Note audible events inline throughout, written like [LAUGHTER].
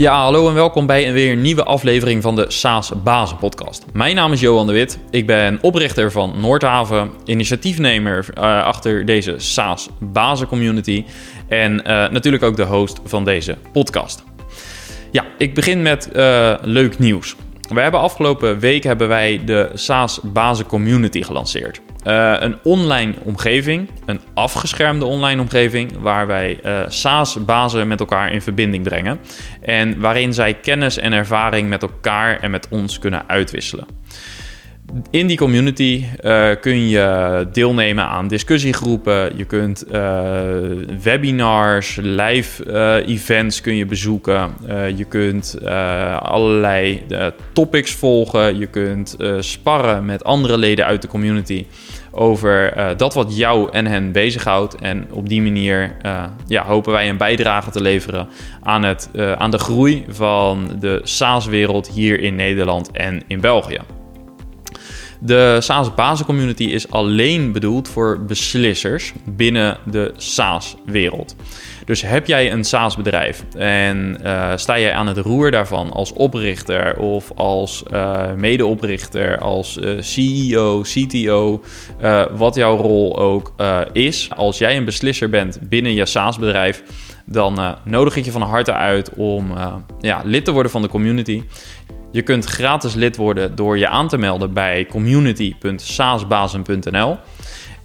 Ja, hallo en welkom bij een weer nieuwe aflevering van de SaaS Bazen podcast. Mijn naam is Johan de Wit. Ik ben oprichter van Noordhaven, initiatiefnemer uh, achter deze SaaS Bazen community en uh, natuurlijk ook de host van deze podcast. Ja, ik begin met uh, leuk nieuws. We hebben afgelopen week hebben wij de SaaS Bazen Community gelanceerd. Uh, een online omgeving, een afgeschermde online omgeving, waar wij uh, SaaS-bazen met elkaar in verbinding brengen. En waarin zij kennis en ervaring met elkaar en met ons kunnen uitwisselen. In die community uh, kun je deelnemen aan discussiegroepen. Je kunt webinars, live events kun je bezoeken. je kunt allerlei topics volgen. Je kunt sparren met andere leden uit de community over dat wat jou en hen bezighoudt. En op die manier ja, hopen wij een bijdrage te leveren aan, het, aan de groei van de SaaS-wereld hier in Nederland en in België. De SaaS basiscommunity is alleen bedoeld voor beslissers binnen de SaaS-wereld. Dus heb jij een SaaS-bedrijf en uh, sta jij aan het roer daarvan als oprichter of als uh, medeoprichter, als uh, CEO, CTO, wat jouw rol ook is. Als jij een beslisser bent binnen je SaaS-bedrijf, dan nodig ik je van harte uit om ja, lid te worden van de community. Je kunt gratis lid worden door je aan te melden bij community.saasbazen.nl.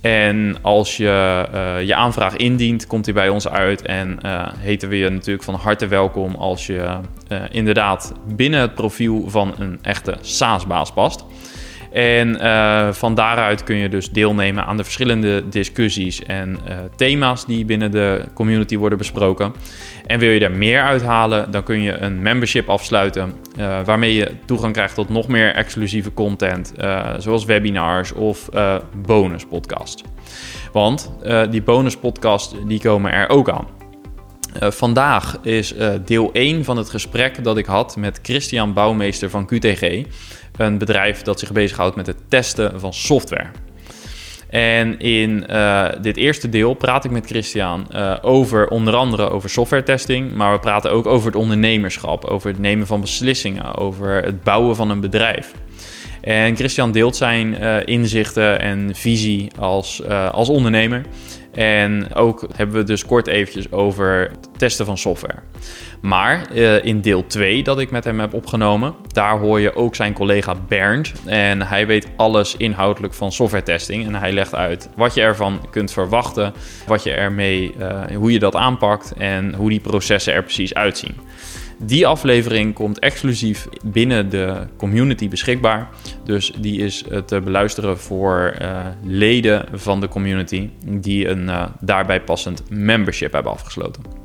En als je uh, je aanvraag indient, komt die bij ons uit. En uh, heten we je natuurlijk van harte welkom als je uh, inderdaad binnen het profiel van een echte SaaS-baas past. En uh, van daaruit kun je dus deelnemen aan de verschillende discussies en uh, thema's die binnen de community worden besproken. En wil je daar meer uithalen, dan kun je een membership afsluiten, uh, waarmee je toegang krijgt tot nog meer exclusieve content, zoals webinars of bonus podcasts. Want die bonus podcasts die komen er ook aan. Uh, vandaag is uh, deel 1 van het gesprek dat ik had met Christian Bouwmeester van QTG een bedrijf dat zich bezighoudt met het testen van software. En in uh, dit eerste deel praat ik met Christian over onder andere over software testing, maar we praten ook over het ondernemerschap, over het nemen van beslissingen, over het bouwen van een bedrijf. En Christian deelt zijn inzichten en visie als, als ondernemer. En ook hebben we dus kort eventjes over het testen van software. Maar uh, in deel 2 dat ik met hem heb opgenomen, daar hoor je ook zijn collega Bernd. En hij weet alles inhoudelijk van software testing. En hij legt uit wat je ervan kunt verwachten, wat je ermee, uh, hoe je dat aanpakt en hoe die processen er precies uitzien. Die aflevering komt exclusief binnen de community beschikbaar. Dus die is te beluisteren voor uh, leden van de community die een uh, daarbij passend membership hebben afgesloten.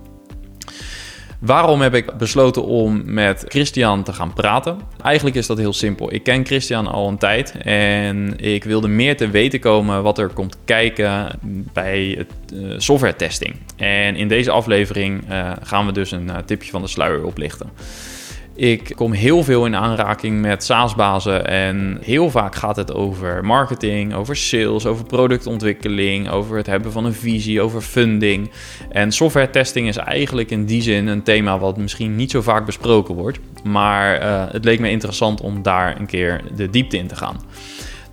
Waarom heb ik besloten om met Christian te gaan praten? Eigenlijk is dat heel simpel. Ik ken Christian al een tijd en ik wilde meer te weten komen wat er komt kijken bij het uh, software testing. En in deze aflevering uh, gaan we dus een uh, tipje van de sluier oplichten. Ik kom heel veel in aanraking met SaaS-bazen en heel vaak gaat het over marketing, over sales, over productontwikkeling, over het hebben van een visie, over funding. En software testing is eigenlijk in die zin een thema wat misschien niet zo vaak besproken wordt, maar uh, het leek me interessant om daar een keer de diepte in te gaan.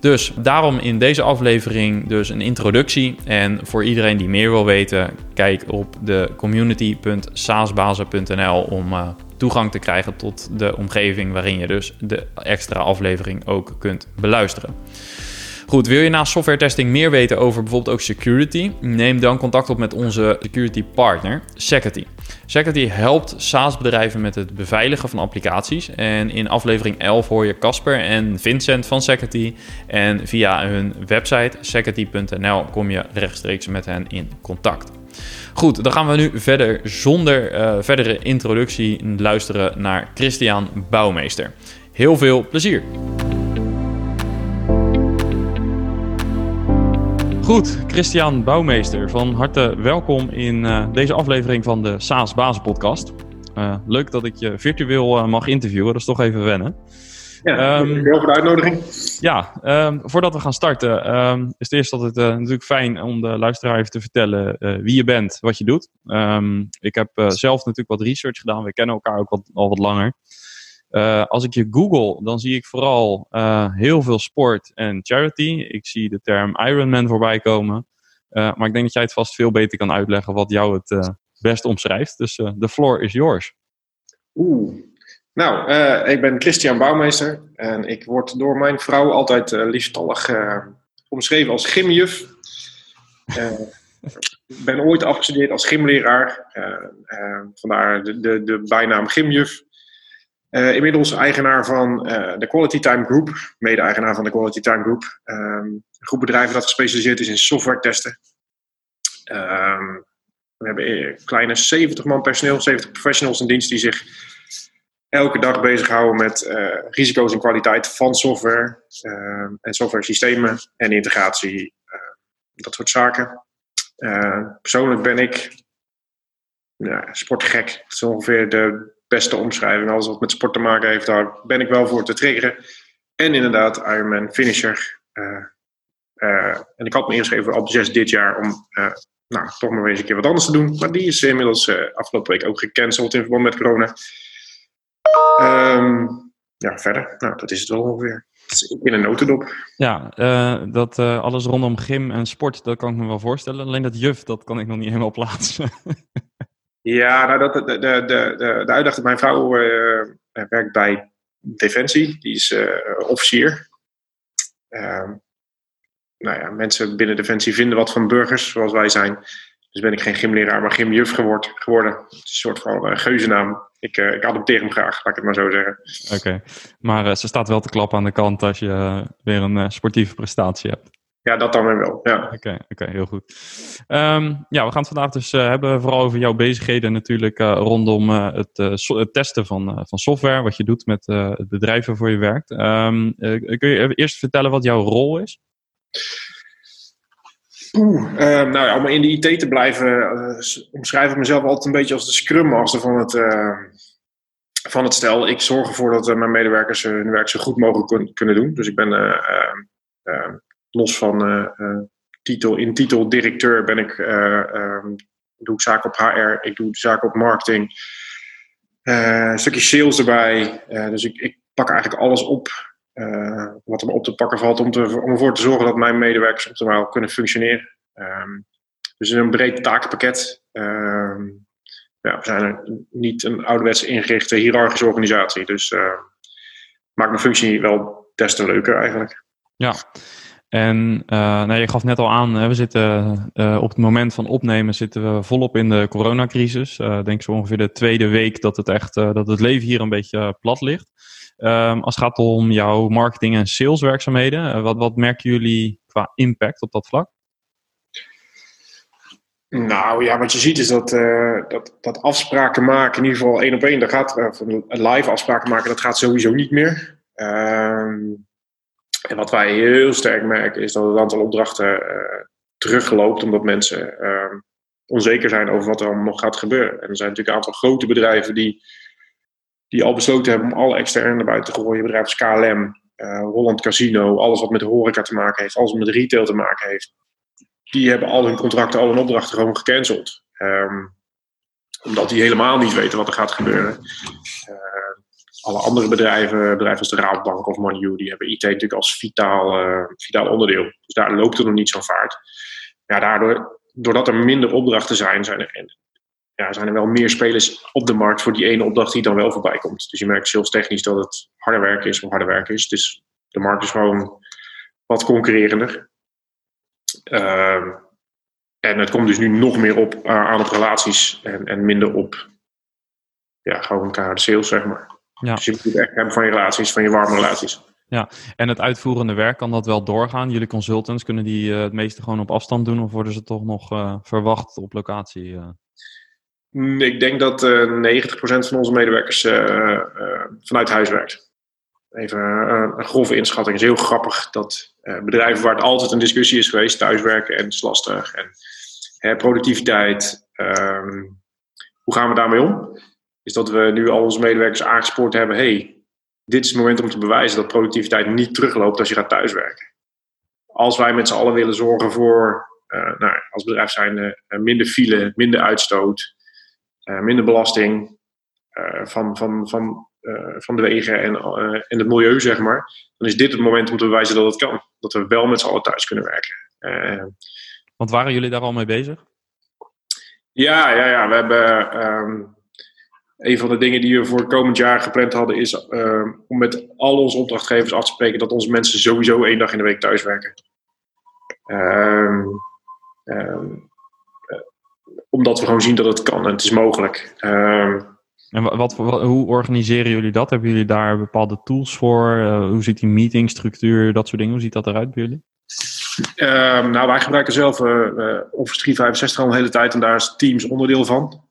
Dus daarom in deze aflevering dus een introductie. En voor iedereen die meer wil weten, kijk op de community.saasbazen.nl om uh, toegang te krijgen tot de omgeving waarin je dus de extra aflevering ook kunt beluisteren. Goed, wil je na software testing meer weten over bijvoorbeeld ook security? Neem dan contact op met onze security partner, Security. Security helpt SaaS-bedrijven met het beveiligen van applicaties. En in aflevering 11 hoor je Casper en Vincent van Security. En via hun website security.nl kom je rechtstreeks met hen in contact. Goed, dan gaan we nu verder zonder uh, verdere introductie luisteren naar Christian Bouwmeester. Heel veel plezier! Goed, Christian Bouwmeester, van harte welkom in uh, deze aflevering van de SaaS Bazen Podcast. Uh, leuk dat ik je virtueel mag interviewen, dat is toch even wennen. Ja, um, heel voor de uitnodiging. Ja, um, voordat we gaan starten, um, is het eerst altijd uh, natuurlijk fijn om de luisteraar even te vertellen uh, wie je bent, wat je doet. ik heb uh, zelf natuurlijk wat research gedaan, we kennen elkaar ook wat, al wat langer. als ik je google, dan zie ik vooral heel veel sport en charity. Ik zie de term Ironman voorbij komen. maar ik denk dat jij het vast veel beter kan uitleggen wat jou het best omschrijft. Dus de floor is yours. Oeh, nou, uh, ik ben Christian Bouwmeester en ik word door mijn vrouw altijd uh, liefstallig uh, omschreven als gymjuf. ik ben ooit afgestudeerd als gymleraar, vandaar de, de, de bijnaam gymjuf. inmiddels eigenaar van de Quality Time Group, mede-eigenaar van de Quality Time Group. een groep bedrijven dat gespecialiseerd is in software testen. Ehm, we hebben een kleine 70 man personeel, 70 professionals in dienst die zich elke dag bezighouden met uh, risico's en kwaliteit van software uh, en software systemen en integratie, uh, dat soort zaken. persoonlijk ben ik ja, sportgek. Dat is ongeveer de beste omschrijving. Alles wat met sport te maken heeft, daar ben ik wel voor te triggeren. En inderdaad, Ironman finisher. en ik had me ingeschreven op 6 dit jaar om nou, toch maar eens een keer wat anders te doen. Maar die is inmiddels afgelopen week ook gecanceld in verband met corona. Um, ja, verder. Nou, dat is het wel ongeveer. In een notendop. Ja, uh, dat uh, alles rondom gym en sport, dat kan ik me wel voorstellen. Alleen dat juf, dat kan ik nog niet helemaal plaatsen. [LAUGHS] ja, nou, dat, de, de, de, de, uitdaging. Mijn vrouw uh, werkt bij Defensie. Die is officier. Uh, nou ja, mensen binnen Defensie vinden wat van burgers, zoals wij zijn. Dus ben ik geen gymleraar, maar gymjuf geworden. Het is een soort van geuzennaam ik, uh, ik adopteer hem graag, laat ik het maar zo zeggen. Oké, maar uh, ze staat wel te klappen aan de kant als je uh, weer een sportieve prestatie hebt. Ja, dat dan weer wel. Ja. Oké, oké, heel goed. Um, ja, we gaan het vandaag dus hebben vooral over jouw bezigheden natuurlijk rondom het, so het, testen van, van software, wat je doet met het bedrijf waarvoor je werkt. Um, kun je eerst vertellen wat jouw rol is? Uh, nou ja, om in de IT te blijven, uh, omschrijf ik mezelf altijd een beetje als de scrum master van het, uh, van het stel. Ik zorg ervoor dat mijn medewerkers hun werk zo goed mogelijk kunnen doen. Dus ik ben los van titel, in titel directeur ben ik, doe ik zaken op HR, ik doe zaken op marketing, een stukje sales erbij. dus ik, ik pak eigenlijk alles op uh, wat er op te pakken valt om, te, om ervoor te zorgen dat mijn medewerkers optimaal kunnen functioneren. Um, dus een breed takenpakket. Um, ja, we zijn er niet een ouderwets ingerichte hiërarchische organisatie. Dus uh, maakt mijn functie wel des te leuker eigenlijk. Ja, en uh, je gaf net al aan, we zitten op het moment van opnemen zitten we volop in de coronacrisis. Uh, denk zo ongeveer de tweede week dat het echt dat het leven hier een beetje plat ligt. Um, als het gaat om jouw marketing- en saleswerkzaamheden, uh, wat, wat merken jullie qua impact op dat vlak? Nou ja, wat je ziet is dat, uh, dat, dat afspraken maken, in ieder geval één op één, dat gaat, uh, live afspraken maken, dat gaat sowieso niet meer. Ehm, en wat wij heel sterk merken is dat het aantal opdrachten terugloopt, omdat mensen ehm, onzeker zijn over wat er allemaal nog gaat gebeuren. En er zijn natuurlijk een aantal grote bedrijven die die al besloten hebben om alle externe buiten te gooien. Bedrijven als KLM, uh, Holland Casino, alles wat met horeca te maken heeft, alles wat met retail te maken heeft. Die hebben al hun contracten, al hun opdrachten gewoon gecanceld. Um, omdat die helemaal niet weten wat er gaat gebeuren. Uh, alle andere bedrijven, bedrijven als de Raadbank of MoneyU, die hebben IT natuurlijk als vitaal, uh, vitaal onderdeel. Dus daar loopt er nog niet zo'n vaart. Ja, daardoor, doordat er minder opdrachten zijn, zijn er ja, zijn er wel meer spelers op de markt voor die ene opdracht die dan wel voorbij komt. Dus je merkt zelfs technisch dat het harder werken is of harder werken is. Dus de markt is gewoon wat concurrerender. Uh, en het komt dus nu nog meer op uh, aan op relaties en, en minder op ja, gewoon de sales, zeg maar. Ja. Dus je moet echt hebben van je relaties, van je warme relaties. Ja, en het uitvoerende werk, kan dat wel doorgaan? Jullie consultants, kunnen die uh, het meeste gewoon op afstand doen of worden ze toch nog uh, verwacht op locatie? Ik denk dat uh, 90% van onze medewerkers uh, vanuit huis werkt. Even een grove inschatting. Het is heel grappig dat bedrijven waar het altijd een discussie is geweest, thuiswerken en is lastig. En productiviteit, um, hoe gaan we daarmee om? Is dat we nu al onze medewerkers aangespoord hebben, hey, dit is het moment om te bewijzen dat productiviteit niet terugloopt als je gaat thuiswerken. Als wij met z'n allen willen zorgen voor, nou, als bedrijf zijn, minder file, minder uitstoot, minder belasting van, van, van, van de wegen en, en het milieu, zeg maar, dan is dit het moment om te bewijzen dat het kan. Dat we wel met z'n allen thuis kunnen werken. Want waren jullie daar al mee bezig? Ja, ja, ja. We hebben um, een van de dingen die we voor komend jaar gepland hadden, is uh, om met al onze opdrachtgevers af te spreken dat onze mensen sowieso één dag in de week thuiswerken. Um, um, omdat we gewoon zien dat het kan en het is mogelijk. en wat, wat, hoe organiseren jullie dat? Hebben jullie daar bepaalde tools voor? Uh, hoe ziet die meetingstructuur, dat soort dingen? Hoe ziet dat eruit bij jullie? nou, wij gebruiken zelf uh, Office 365 al een hele tijd en daar is Teams onderdeel van.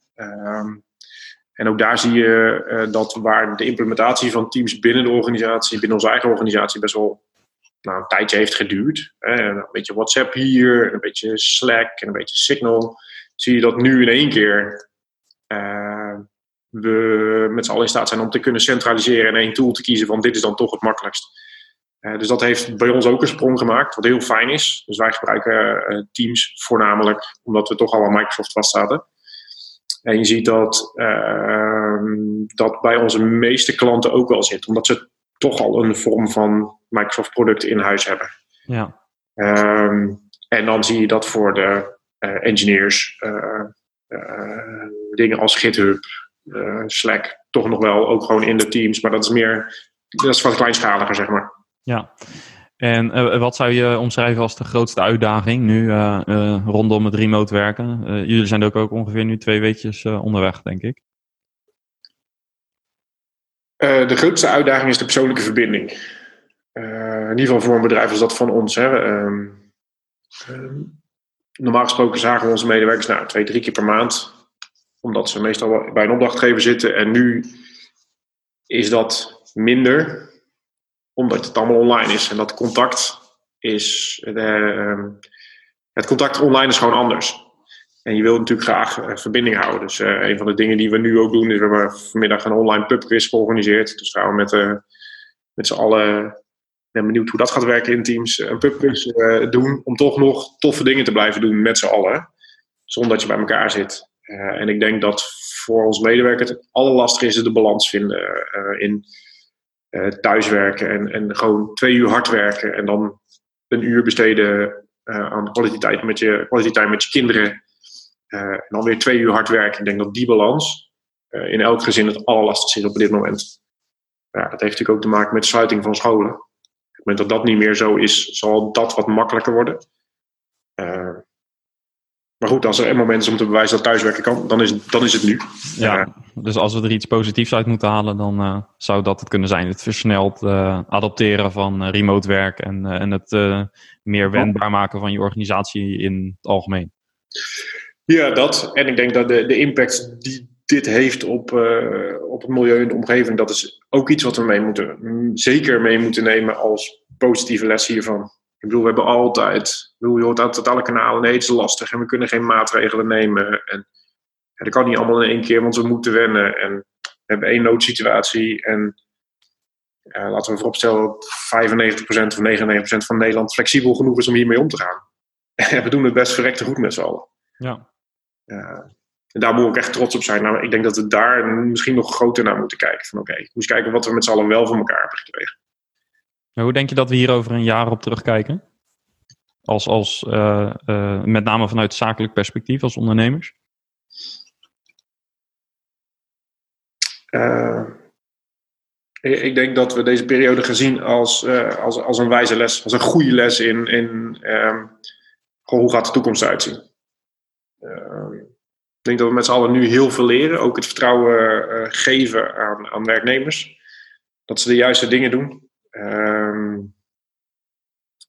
En ook daar zie je dat waar de implementatie van teams binnen de organisatie, binnen onze eigen organisatie, best wel nou, een tijdje heeft geduurd. Hè. Een beetje WhatsApp hier, een beetje Slack en een beetje Signal. Zie je dat nu in één keer uh, we met z'n allen in staat zijn om te kunnen centraliseren en één tool te kiezen van dit is dan toch het makkelijkst. Uh, dus dat heeft bij ons ook een sprong gemaakt, wat heel fijn is. Dus wij gebruiken Teams voornamelijk, omdat we toch al aan Microsoft vastzaten. En je ziet dat uh, dat bij onze meeste klanten ook wel zit, omdat ze toch al een vorm van Microsoft product in huis hebben. Ja. Um, en dan zie je dat voor de engineers uh, dingen als GitHub, Slack, toch nog wel ook gewoon in de teams, maar dat is meer, dat is wat kleinschaliger, zeg maar. Ja. En uh, wat zou je omschrijven als de grootste uitdaging nu uh, uh, rondom het remote werken? jullie zijn ook, ook ongeveer nu twee weekjes onderweg, denk ik. de grootste uitdaging is de persoonlijke verbinding. in ieder geval voor een bedrijf als dat van ons. Hè. Um, um, normaal gesproken zagen we onze medewerkers nou, twee, drie keer per maand. Omdat ze meestal bij een opdrachtgever zitten. En nu is dat minder omdat het allemaal online is. En dat contact is. Uh, het contact online is gewoon anders. En je wilt natuurlijk graag uh, verbinding houden. Dus uh, een van de dingen die we nu ook doen, is we hebben vanmiddag een online pubquiz georganiseerd. Dus gaan we met, met z'n allen. Ben benieuwd hoe dat gaat werken in Teams. Een pubquiz doen. Om toch nog toffe dingen te blijven doen met z'n allen. Zonder dat je bij elkaar zit. en ik denk dat voor ons medewerker het allerlastigste is de balans vinden in thuiswerken en, en gewoon twee uur hard werken en dan een uur besteden aan kwaliteit met je, kwaliteit met je kinderen. En dan weer twee uur hard werken. Ik denk dat die balans in elk gezin het allerlastigste is op dit moment. Ja, dat heeft natuurlijk ook te maken met sluiting van scholen. Op het moment dat dat niet meer zo is, zal dat wat makkelijker worden. Maar goed, als er een moment is om te bewijzen dat thuiswerken kan, dan is, dan is het nu. Ja, dus als we er iets positiefs uit moeten halen, dan uh, zou dat het kunnen zijn. Het versneld adopteren van remote werk en, en het meer wendbaar maken van je organisatie in het algemeen. Ja, dat. En ik denk dat de, de impact die dit heeft op, op het milieu en de omgeving, dat is ook iets wat we mee moeten, zeker mee moeten nemen als positieve les hiervan. Ik bedoel, we hebben altijd, bedoel, je hoort altijd alle kanalen, nee, het is lastig en we kunnen geen maatregelen nemen. En ja, dat kan niet allemaal in één keer, want we moeten wennen. En we hebben één noodsituatie en laten we vooropstellen dat 95% of 99% van Nederland flexibel genoeg is om hiermee om te gaan. [LAUGHS] En we doen het best verrekte goed met z'n allen. Ja. ja. En daar moet ik echt trots op zijn. Nou, ik denk dat we daar misschien nog groter naar moeten kijken. Van oké, okay, moet kijken wat we met z'n allen wel voor elkaar hebben gekregen hoe denk je dat we hier over een jaar op terugkijken? Als, als, uh, uh, met name vanuit zakelijk perspectief als ondernemers? Uh, ik denk dat we deze periode gezien als, als, als een wijze les, als een goede les in, in um, hoe gaat de toekomst uitzien. Ehm, ik denk dat we met z'n allen nu heel veel leren, ook het vertrouwen geven aan, aan werknemers. Dat ze de juiste dingen doen. Um,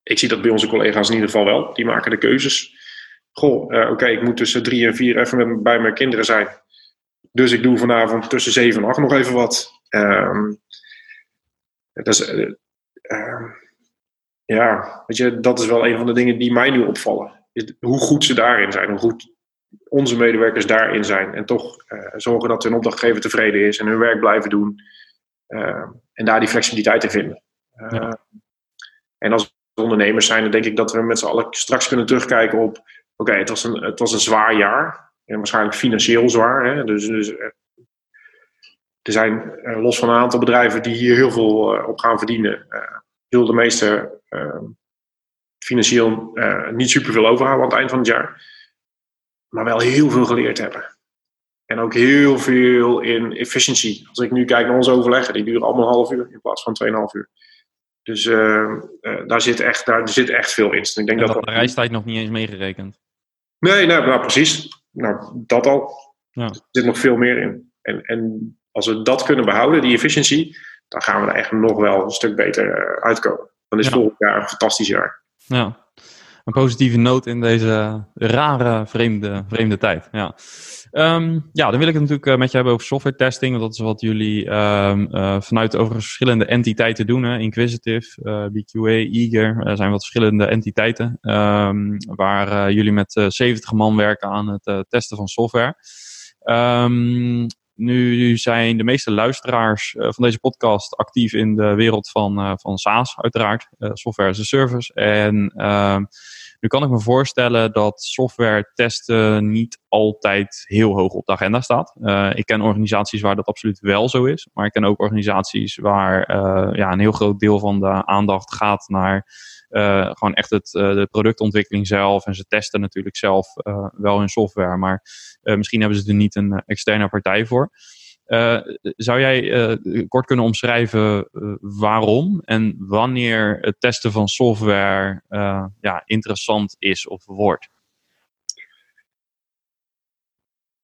ik zie dat bij onze collega's in ieder geval wel. Die maken de keuzes. Goh, uh, oké, ik moet tussen drie en vier even bij mijn kinderen zijn. Dus ik doe vanavond tussen zeven en acht nog even wat. Um, dat is, uh, uh, ja, weet je, dat is wel een van de dingen die mij nu opvallen. Hoe goed ze daarin zijn. Hoe goed onze medewerkers daarin zijn. En toch zorgen dat hun opdrachtgever tevreden is en hun werk blijven doen. en daar die flexibiliteit in vinden. En als ondernemers zijn, dan denk ik dat we met z'n allen straks kunnen terugkijken op: oké, het, was een, het was een zwaar jaar. En waarschijnlijk financieel zwaar. Hè? Dus, dus er zijn los van een aantal bedrijven die hier heel veel op gaan verdienen. heel de meeste financieel uh, niet superveel overhouden aan het eind van het jaar. Maar wel heel veel geleerd hebben. En ook heel veel in efficiency. Als ik nu kijk naar onze overleggen, die duren allemaal een half uur in plaats van 2,5 uur. Dus uh, uh, daar, zit echt, daar zit echt veel in. Dus ik denk dat, dat de reistijd nog niet eens meegerekend. Nee, nou, nou precies. Nou, dat al. Ja. Er zit nog veel meer in. En, en als we dat kunnen behouden, die efficiëntie, dan gaan we er echt nog wel een stuk beter uitkomen. Dan is ja. volgend jaar een fantastisch jaar. Ja, een positieve noot in deze rare, vreemde, vreemde tijd. Ja. Um, ja, dan wil ik het natuurlijk eh, met je hebben over software testing. Want dat is wat jullie um, uh, vanuit over verschillende entiteiten doen. Inquisitive, eh, BQA, Eager. Er zijn wat verschillende entiteiten. Um, waar jullie met 70 man werken aan het testen van software. Nu zijn de meeste luisteraars van deze podcast actief in de wereld van, van SaaS, uiteraard, software as a service. En ehm, nu kan ik me voorstellen dat software testen niet altijd heel hoog op de agenda staat. ik ken organisaties waar dat absoluut wel zo is, maar ik ken ook organisaties waar ja, een heel groot deel van de aandacht gaat naar uh, gewoon echt het, de productontwikkeling zelf. En ze testen natuurlijk zelf wel hun software. Maar misschien hebben ze er niet een externe partij voor. Zou jij kort kunnen omschrijven waarom en wanneer het testen van software ja, interessant is of wordt?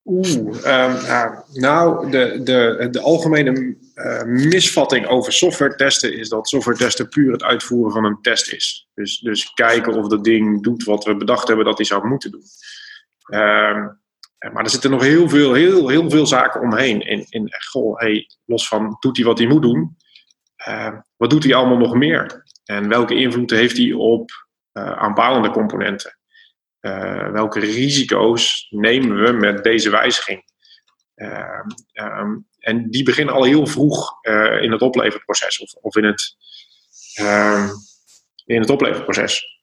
Oeh, um, nou, de, de, de algemene misvatting over software testen is dat software testen puur het uitvoeren van een test is. Dus, dus kijken of dat ding doet wat we bedacht hebben dat hij zou moeten doen. Uh, maar er zitten nog heel veel, heel, heel veel zaken omheen. In, in goh, los van doet hij wat hij moet doen, uh, wat doet hij allemaal nog meer? En welke invloed heeft hij op uh, aanpalende componenten? Uh, welke risico's nemen we met deze wijziging? Uh, um, en die beginnen al heel vroeg in het opleverproces of, of in, het, uh, in het opleverproces.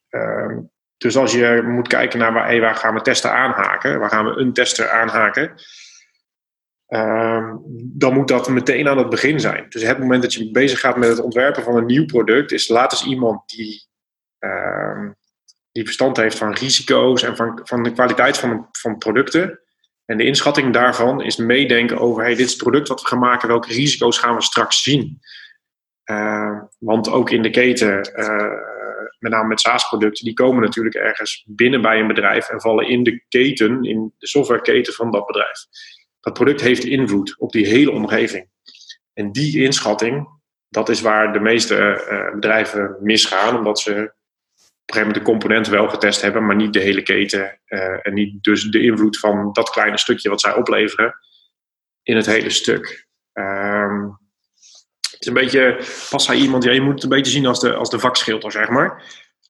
Dus als je moet kijken naar waar, waar gaan we testen aanhaken, waar gaan we een tester aanhaken, ehm, dan moet dat meteen aan het begin zijn. Dus het moment dat je bezig gaat met het ontwerpen van een nieuw product, is laat eens iemand die die verstand heeft van risico's en van, van de kwaliteit van, van producten. En de inschatting daarvan is meedenken over: hey, dit is het product wat we gaan maken, welke risico's gaan we straks zien? Uh, want ook in de keten, uh, met name met SaaS-producten, die komen natuurlijk ergens binnen bij een bedrijf en vallen in de keten, in de softwareketen van dat bedrijf. Dat product heeft invloed op die hele omgeving. En die inschatting, dat is waar de meeste uh, bedrijven misgaan, omdat ze een gegeven moment de componenten wel getest hebben, maar niet de hele keten. Uh, en niet dus de invloed van dat kleine stukje wat zij opleveren in het hele stuk. Um, is een beetje, pas hij iemand, ja, je moet het een beetje zien als de, als de vakschilder, zeg maar.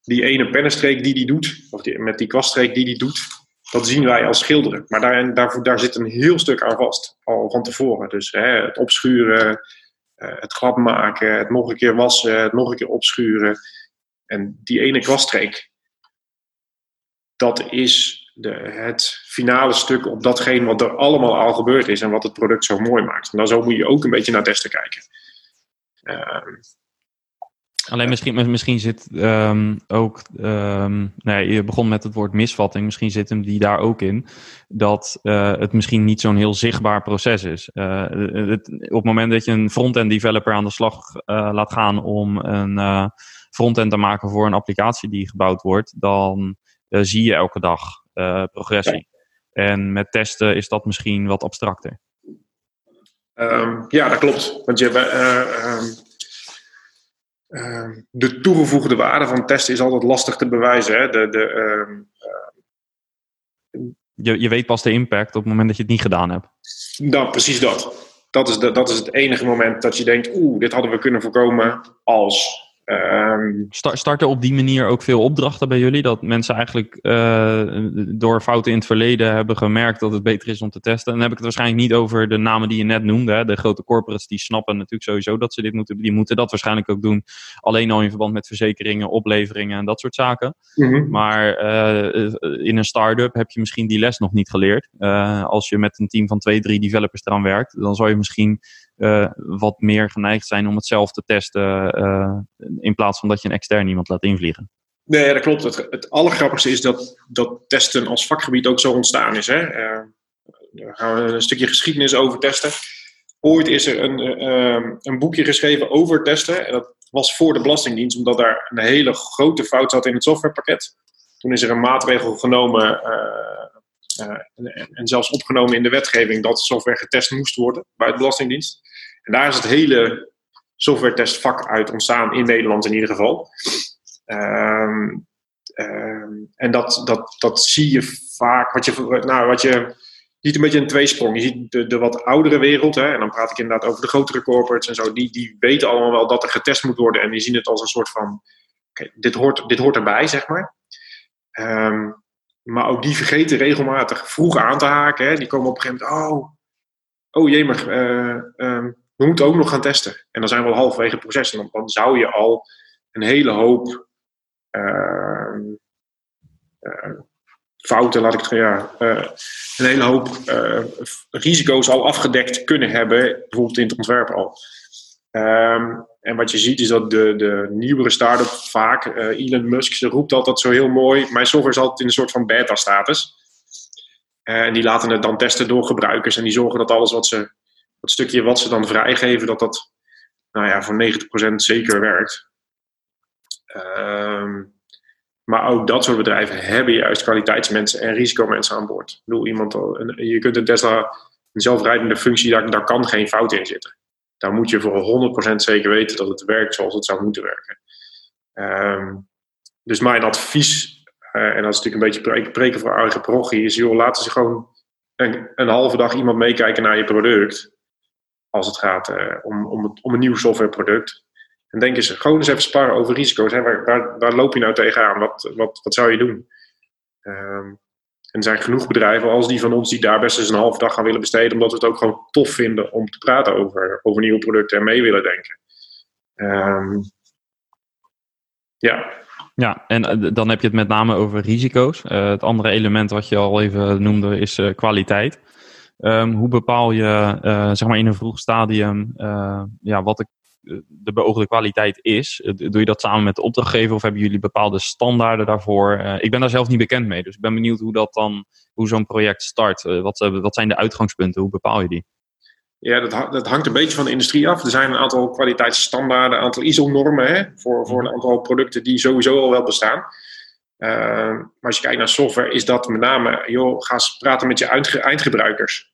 Die ene pennenstreek die die doet, of die, met die kwaststreek die die doet, dat zien wij als schilderen. Maar daar, daar, daar zit een heel stuk aan vast, al van tevoren. Dus hè, het opschuren, uh, het glad maken, het nog een keer wassen, het nog een keer opschuren. En die ene kwaststreek, dat is de, het finale stuk op datgene wat er allemaal al gebeurd is en wat het product zo mooi maakt. En dan zo moet je ook een beetje naar testen kijken. Um, Alleen misschien, misschien zit um, ook, um, nee, je begon met het woord misvatting, misschien zit hem die daar ook in, dat uh, het misschien niet zo'n heel zichtbaar proces is. Uh, het, op het moment dat je een front-end developer aan de slag uh, laat gaan om een frontend te maken voor een applicatie die gebouwd wordt, dan zie je elke dag progressie. En met testen is dat misschien wat abstracter. Um, ja, dat klopt. Want je, uh, um, de toegevoegde waarde van testen is altijd lastig te bewijzen. Hè? De, de, ehm, je, je weet pas de impact op het moment dat je het niet gedaan hebt. Nou, precies dat. Dat is, de, dat is het enige moment dat je denkt, oeh, dit hadden we kunnen voorkomen als Um, Starten op die manier ook veel opdrachten bij jullie? Dat mensen eigenlijk uh, door fouten in het verleden hebben gemerkt dat het beter is om te testen? En dan heb ik het waarschijnlijk niet over de namen die je net noemde. Hè. De grote corporates die snappen natuurlijk sowieso dat ze dit moeten. Die moeten dat waarschijnlijk ook doen. Alleen al in verband met verzekeringen, opleveringen en dat soort zaken. Mm -hmm. Maar uh, in een start-up heb je misschien die les nog niet geleerd. Uh, als je met een team van twee, drie developers eraan werkt, dan zou je misschien uh, wat meer geneigd zijn om het zelf te testen. Uh, in plaats van dat je een extern iemand laat invliegen. Nee, dat klopt. Het, het allergrappigste is dat, dat testen als vakgebied ook zo ontstaan is. Hè? Uh, daar gaan we een stukje geschiedenis over testen. Ooit is er een, een boekje geschreven over testen. En dat was voor de Belastingdienst, omdat daar een hele grote fout zat in het softwarepakket. Toen is er een maatregel genomen en, en zelfs opgenomen in de wetgeving dat software getest moest worden bij de Belastingdienst. En daar is het hele software testvak uit ontstaan, in Nederland in ieder geval. Um, en dat, dat, dat zie je vaak, wat je, nou, wat je ziet een beetje een tweesprong. Je ziet de, wat oudere wereld, hè, en dan praat ik inderdaad over de grotere corporates en zo, die, die weten allemaal wel dat er getest moet worden en die zien het als een soort van, okay, dit, hoort, dit hoort erbij, zeg maar. Um, maar ook die vergeten regelmatig vroeg aan te haken. Hè. Die komen op een gegeven moment, oh, oh jee, maar uh, we moeten ook nog gaan testen. En dan zijn we al halverwege het proces. Dan, zou je al een hele hoop uh, uh, fouten, laat ik het ja, uh, een hele hoop risico's al afgedekt kunnen hebben, bijvoorbeeld in het ontwerp al. Um, en wat je ziet is dat de, de nieuwere start-up vaak, Elon Musk, ze roept altijd zo heel mooi, mijn software is altijd in een soort van beta-status. en die laten het dan testen door gebruikers en die zorgen dat alles wat ze dat stukje wat ze dan vrijgeven, dat dat nou ja, voor 90% zeker werkt. Um, maar ook dat soort bedrijven hebben juist kwaliteitsmensen en risicomensen aan boord. Ik bedoel, iemand, je kunt een Tesla, een zelfrijdende functie, daar, daar kan geen fout in zitten. Daar moet je voor 100% zeker weten dat het werkt zoals het zou moeten werken. Um, dus mijn advies, uh, en dat is natuurlijk een beetje preken, voor eigen parochie, is joh, laten ze gewoon een, een halve dag iemand meekijken naar je product als het gaat uh, om, om, het, om een nieuw softwareproduct. En denk eens gewoon eens even sparren over risico's. Hè? Waar, waar, waar, loop je nou tegenaan? Wat, wat, wat zou je doen? Um, en er zijn genoeg bedrijven als die van ons die daar best eens een half dag gaan willen besteden, omdat we het ook gewoon tof vinden om te praten over, over nieuwe producten en mee willen denken. Um, ja. Ja, en eh, dan heb je het met name over risico's. Uh, het andere element wat je al even noemde is uh, kwaliteit. Um, hoe bepaal je zeg maar in een vroeg stadium ja, wat de, de beoogde kwaliteit is? Doe je dat samen met de opdrachtgever of hebben jullie bepaalde standaarden daarvoor? Uh, ik ben daar zelf niet bekend mee, dus ik ben benieuwd hoe dat dan, hoe zo'n project start. wat, wat zijn de uitgangspunten? Hoe bepaal je die? Ja, dat, dat, hangt een beetje van de industrie af. Er zijn een aantal kwaliteitsstandaarden, een aantal ISO-normen voor, voor een aantal producten die sowieso al wel bestaan. Maar als je kijkt naar software, is dat met name, joh, ga eens praten met je eindgebruikers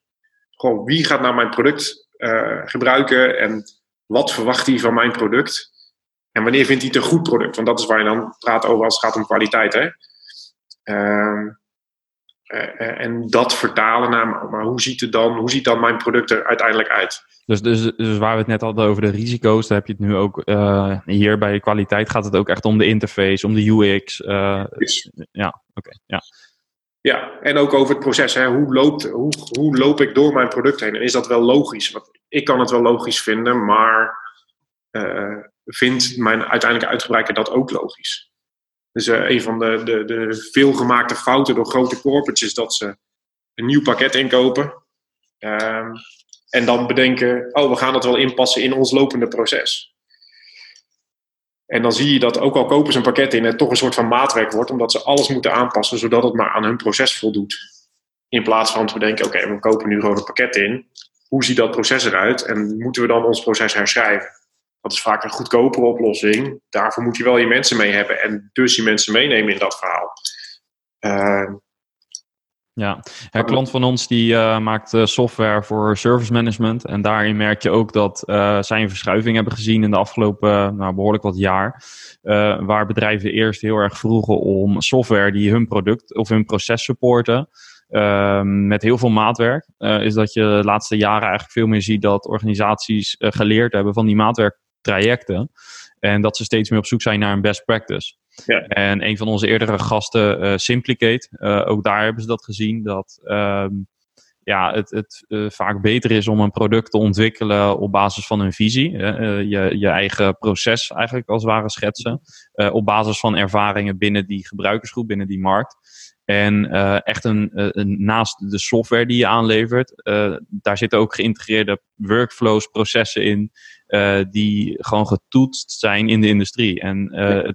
gewoon wie gaat nou mijn product gebruiken en wat verwacht hij van mijn product? En wanneer vindt hij het een goed product? Want dat is waar je dan praat over als het gaat om kwaliteit. Hè? Uh, uh, en dat vertalen naar, maar hoe ziet, het dan, hoe ziet dan mijn product er uiteindelijk uit? Dus, dus, dus waar we het net hadden over de risico's, daar heb je het nu ook hier bij kwaliteit gaat het ook echt om de interface, om de UX. Ja, oké. Okay, ja. Ja, en ook over het proces. Hè. Hoe, loopt, hoe, hoe loop ik door mijn product heen? En is dat wel logisch? Want ik kan het wel logisch vinden, maar uh, vindt mijn uiteindelijke uitgebreider dat ook logisch? Dus uh, een van de, de, de veelgemaakte fouten door grote corporates is dat ze een nieuw pakket inkopen. Uh, en dan bedenken, oh, we gaan het wel inpassen in ons lopende proces. En dan zie je dat ook al kopen ze een pakket in, het toch een soort van maatwerk wordt, omdat ze alles moeten aanpassen zodat het maar aan hun proces voldoet. In plaats van te bedenken, oké, we kopen nu gewoon een pakket in. Hoe ziet dat proces eruit en moeten we dan ons proces herschrijven? Dat is vaak een goedkopere oplossing. Daarvoor moet je wel je mensen mee hebben en dus je mensen meenemen in dat verhaal. Uh, ja, een klant van ons die uh, maakt uh, software voor service management. En daarin merk je ook dat uh, zij een verschuiving hebben gezien in de afgelopen nou, behoorlijk wat jaar. waar bedrijven eerst heel erg vroegen om software die hun product of hun proces supporten. Met heel veel maatwerk. is dat je de laatste jaren eigenlijk veel meer ziet dat organisaties geleerd hebben van die maatwerktrajecten. En dat ze steeds meer op zoek zijn naar een best practice. Ja. En een van onze eerdere gasten, uh, Simplicate, ook daar hebben ze dat gezien. Dat ehm, ja, het, het vaak beter is om een product te ontwikkelen op basis van een visie. je, je eigen proces eigenlijk als het ware schetsen. op basis van ervaringen binnen die gebruikersgroep, binnen die markt. En echt een, een, naast de software die je aanlevert, daar zitten ook geïntegreerde workflows, processen in, die gewoon getoetst zijn in de industrie. En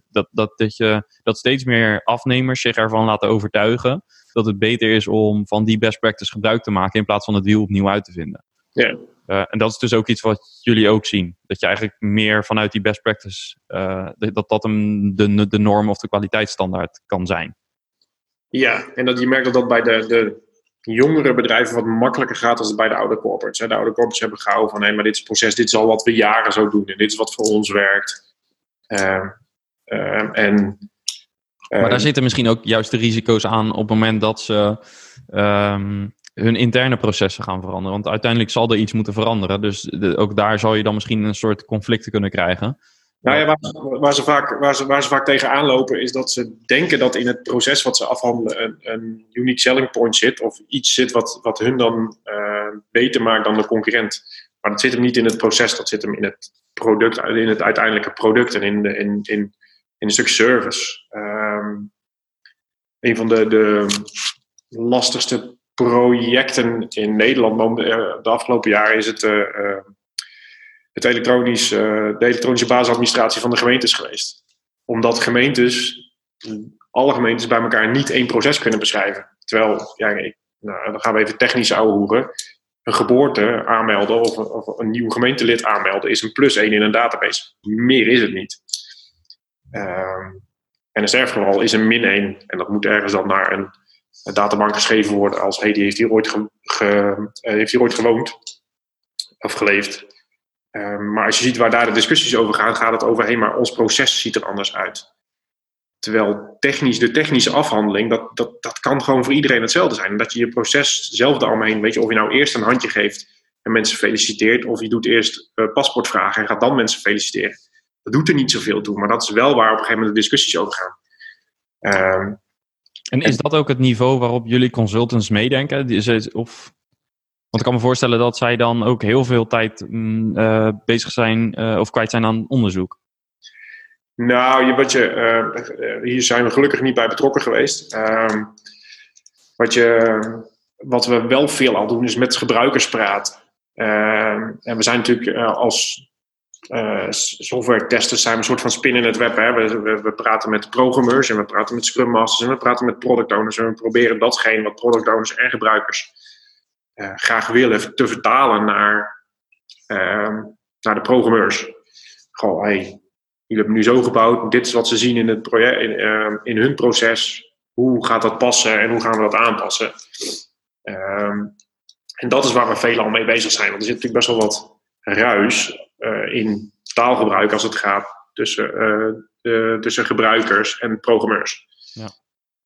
dat, dat, dat, je, dat steeds meer afnemers zich ervan laten overtuigen dat het beter is om van die best practice gebruik te maken in plaats van het wiel opnieuw uit te vinden. Ja. en dat is dus ook iets wat jullie ook zien. Dat je eigenlijk meer vanuit die best practice, dat dat een, de, de norm of de kwaliteitsstandaard kan zijn. Ja, en dat je merkt dat dat bij de, de jongere bedrijven wat makkelijker gaat dan bij de oude corporates. De oude corporates hebben gehouden van, hé, maar dit is proces, dit is al wat we jaren zo doen en dit is wat voor ons werkt. Uh, uh, en, maar daar ehm, zitten misschien ook juist de risico's aan op het moment dat ze ehm, hun interne processen gaan veranderen. Want uiteindelijk zal er iets moeten veranderen. Dus ook daar zal je dan misschien een soort conflicten kunnen krijgen. Nou ja, waar, waar, ze vaak, waar, ze, waar ze vaak tegenaan lopen is dat ze denken dat in het proces wat ze afhandelen een, een unique selling point zit. Of iets zit wat, wat hun dan uh, beter maakt dan de concurrent. Maar dat zit hem niet in het proces, dat zit hem in het product, in het uiteindelijke product en in, de, in, in, in een stuk service. Um, een van de, de lastigste projecten in Nederland eh, de afgelopen jaren is het. Uh, het elektronisch, uh, de elektronische basisadministratie van de gemeentes geweest. Omdat gemeentes, alle gemeentes bij elkaar niet één proces kunnen beschrijven. Terwijl, ja, nou, dan gaan we even technisch horen. Een geboorte aanmelden of, of, een nieuw gemeentelid aanmelden is een plus één in een database. Meer is het niet. Uh, en een sterfgeval is een min 1. En dat moet ergens dan naar een, een databank geschreven worden als hey, die heeft hier ooit, ge, uh, heeft hier ooit gewoond of geleefd. Ehm, maar als je ziet waar daar de discussies over gaan, gaat het over, hé, maar ons proces ziet er anders uit. Terwijl technisch, de technische afhandeling, dat, dat, dat kan gewoon voor iedereen hetzelfde zijn. Dat je je proces zelf daaromheen, weet je, of je nou eerst een handje geeft en mensen feliciteert, of je doet eerst uh, paspoortvragen en gaat dan mensen feliciteren. Dat doet er niet zoveel toe, maar dat is wel waar op een gegeven moment de discussies over gaan. Um, en is dat ook het niveau waarop jullie consultants meedenken? Of want ik kan me voorstellen dat zij dan ook heel veel tijd mm, eh, bezig zijn uh, of kwijt zijn aan onderzoek. Nou, je, wat je, uh, hier zijn we gelukkig niet bij betrokken geweest. Ehm, wat, je, wat we wel veel al doen is met gebruikers praten. Ehm, en we zijn natuurlijk als software testers zijn een soort van spin in het web. Hè? We, we, we, praten met programmeurs en we praten met scrum masters en we praten met product owners. En we proberen datgene wat product owners en gebruikers uh, graag willen te vertalen naar, uh, naar de programmeurs. Gewoon, hey, jullie hebben nu zo gebouwd, dit is wat ze zien in, het project, in, uh, in hun proces. Hoe gaat dat passen en hoe gaan we dat aanpassen? Ehm, en dat is waar we veel al mee bezig zijn. Want er zit natuurlijk best wel wat ruis uh, in taalgebruik als het gaat tussen, uh, tussen gebruikers en programmeurs. Ja.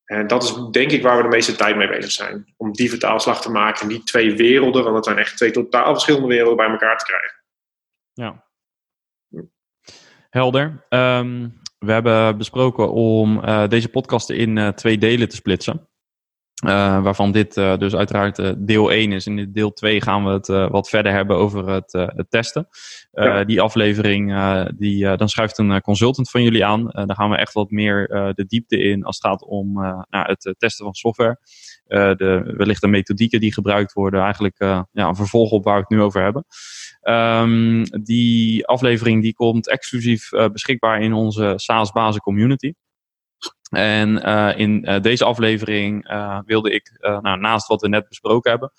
En dat is denk ik waar we de meeste tijd mee bezig zijn. Om die vertaalslag te maken, die twee werelden, want het zijn echt twee totaal verschillende werelden, bij elkaar te krijgen. Ja. Helder. Um, we hebben besproken om uh, deze podcast in uh, twee delen te splitsen. Uh, waarvan dit uh, dus uiteraard uh, deel 1 is. In deel 2 gaan we het wat verder hebben over het, het testen. Ja. Die aflevering, die, dan schuift een consultant van jullie aan. daar gaan we echt wat meer de diepte in als het gaat om nou, het testen van software. de, wellicht de methodieken die gebruikt worden. Eigenlijk ja, een vervolg op waar we het nu over hebben. Um, die aflevering die komt exclusief beschikbaar in onze SaaS Bazen community. En uh, in uh, deze aflevering uh, wilde ik, nou, naast wat we net besproken hebben,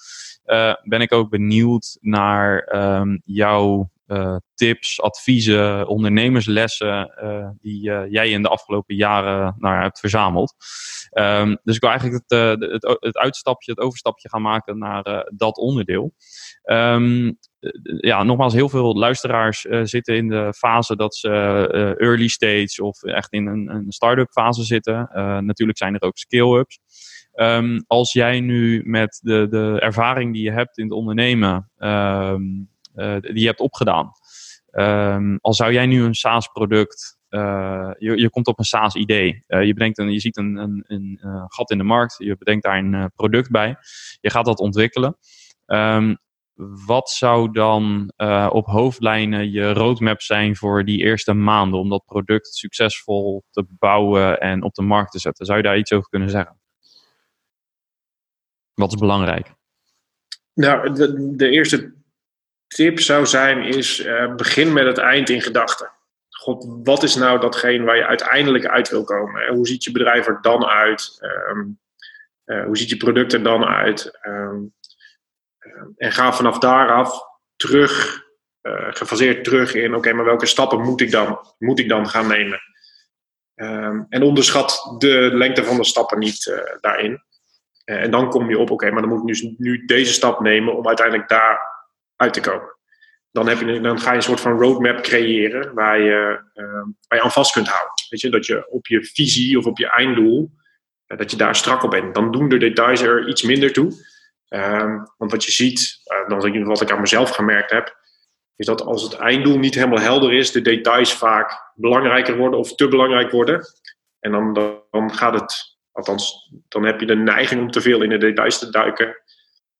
ben ik ook benieuwd naar um, jouw tips, adviezen, ondernemerslessen die jij in de afgelopen jaren nou, hebt verzameld. Um, dus ik wil eigenlijk het, het, het, uitstapje, het overstapje gaan maken naar dat onderdeel. Um, ja, nogmaals, heel veel luisteraars uh, zitten in de fase dat ze uh, early stage of echt in een, een start-up fase zitten. Uh, natuurlijk zijn er ook scale-ups. Um, als jij nu met de, de ervaring die je hebt in het ondernemen, um, die je hebt opgedaan, Ehm, al zou jij nu een SaaS-product je, je komt op een SaaS-idee. Je, bedenkt een, je ziet een, een, een gat in de markt, je bedenkt daar een product bij, je gaat dat ontwikkelen. Um, wat zou dan op hoofdlijnen je roadmap zijn voor die eerste maanden om dat product succesvol te bouwen en op de markt te zetten? Zou je daar iets over kunnen zeggen? Wat is belangrijk? Nou, de, de eerste tip zou zijn: is begin met het eind in gedachten god, wat is nou datgene waar je uiteindelijk uit wil komen? Hoe ziet je bedrijf er dan uit? Ehm, eh, hoe ziet je product er dan uit? Eh, en ga vanaf daaraf terug, uh, gefaseerd terug in, oké, maar welke stappen moet ik dan, moet ik dan gaan nemen? Ehm, en onderschat de lengte van de stappen niet daarin. en dan kom je op, oké, maar dan moet ik dus nu deze stap nemen om uiteindelijk daar uit te komen dan, heb je, dan ga je een soort van roadmap creëren waar je, uh, waar je aan vast kunt houden. Weet je, dat je op je visie of op je einddoel, dat je daar strak op bent. Dan doen de details er iets minder toe. Uh, want wat je ziet, ik wat ik aan mezelf gemerkt heb, is dat als het einddoel niet helemaal helder is, de details vaak belangrijker worden of te belangrijk worden. En dan, dan gaat het, althans, dan heb je de neiging om te veel in de details te duiken.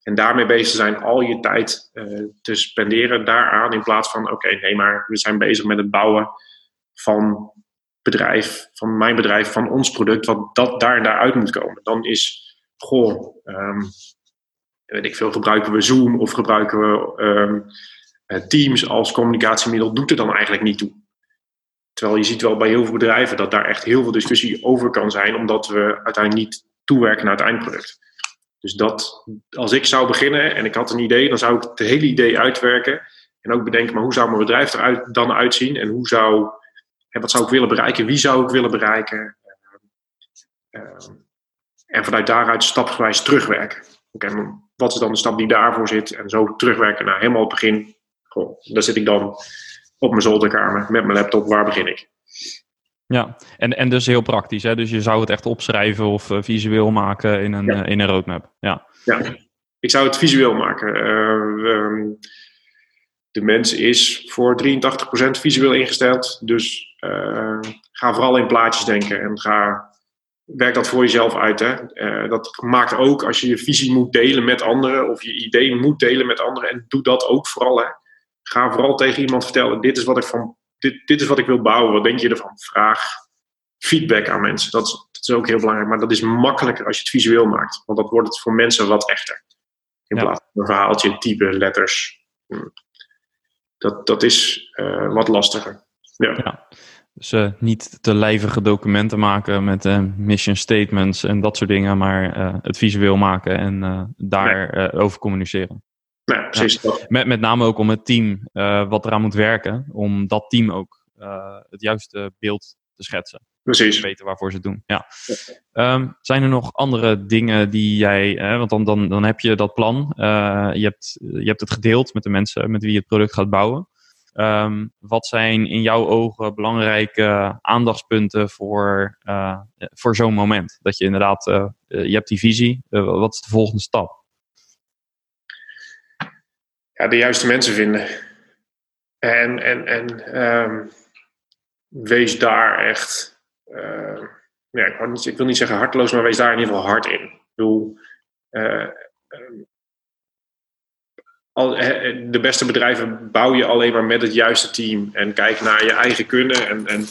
En daarmee bezig zijn al je tijd uh, te spenderen daaraan. In plaats van, oké, nee, maar we zijn bezig met het bouwen van bedrijf, van mijn bedrijf, van ons product, wat dat daar en daaruit moet komen. Dan is, goh, um, weet ik veel, gebruiken we Zoom of gebruiken we um, Teams als communicatiemiddel, doet er dan eigenlijk niet toe. Terwijl je ziet wel bij heel veel bedrijven dat daar echt heel veel discussie over kan zijn, omdat we uiteindelijk niet toewerken naar het eindproduct. Dus dat, als ik zou beginnen en ik had een idee, dan zou ik het hele idee uitwerken. En ook bedenken, maar hoe zou mijn bedrijf er dan uitzien? En hoe zou, en wat zou ik willen bereiken? Wie zou ik willen bereiken? Uh, uh, en vanuit daaruit stapsgewijs terugwerken. Oké, wat is dan de stap die daarvoor zit? En zo terugwerken naar helemaal het begin. Goh, daar zit ik dan op mijn zolderkamer met mijn laptop. Waar begin ik? Ja, en, en dus heel praktisch. Hè? Dus je zou het echt opschrijven of uh, visueel maken in een, uh, in een roadmap. Ja. ja, ik zou het visueel maken. Uh, um, de mens is voor 83% visueel ingesteld. Dus ga vooral in plaatjes denken en ga, werk dat voor jezelf uit. Hè? dat maakt ook als je je visie moet delen met anderen of je idee moet delen met anderen. En doe dat ook vooral. Hè? Ga vooral tegen iemand vertellen: dit is wat ik van dit, dit is wat ik wil bouwen, wat denk je ervan? Vraag feedback aan mensen. Dat is, dat is ook heel belangrijk, maar dat is makkelijker als je het visueel maakt, want dat wordt het voor mensen wat echter. In plaats van een verhaaltje, type, letters. Hm. Dat, dat is uh, wat lastiger. Ja. ja. Dus uh, niet te lijvige documenten maken met uh, mission statements en dat soort dingen, maar het visueel maken en daarover nee. over communiceren. Nee, precies. Ja. Met, met name ook om het team uh, wat eraan moet werken, om dat team ook uh, het juiste beeld te schetsen. Precies. Te weten waarvoor ze het doen. Ja. Um, zijn er nog andere dingen die jij, uh, want dan, dan, dan heb je dat plan, je, hebt, je hebt het gedeeld met de mensen met wie je het product gaat bouwen. Um, wat zijn in jouw ogen belangrijke aandachtspunten voor, voor zo'n moment? Dat je inderdaad, je hebt die visie, wat is de volgende stap? ja, de juiste mensen vinden. En, en, en um, wees daar echt, uh, ja, ik, niet, ik, wil niet, zeggen harteloos, maar wees daar in ieder geval hard in. Ik de beste bedrijven bouw je alleen maar met het juiste team. En kijk naar je eigen kunnen en, en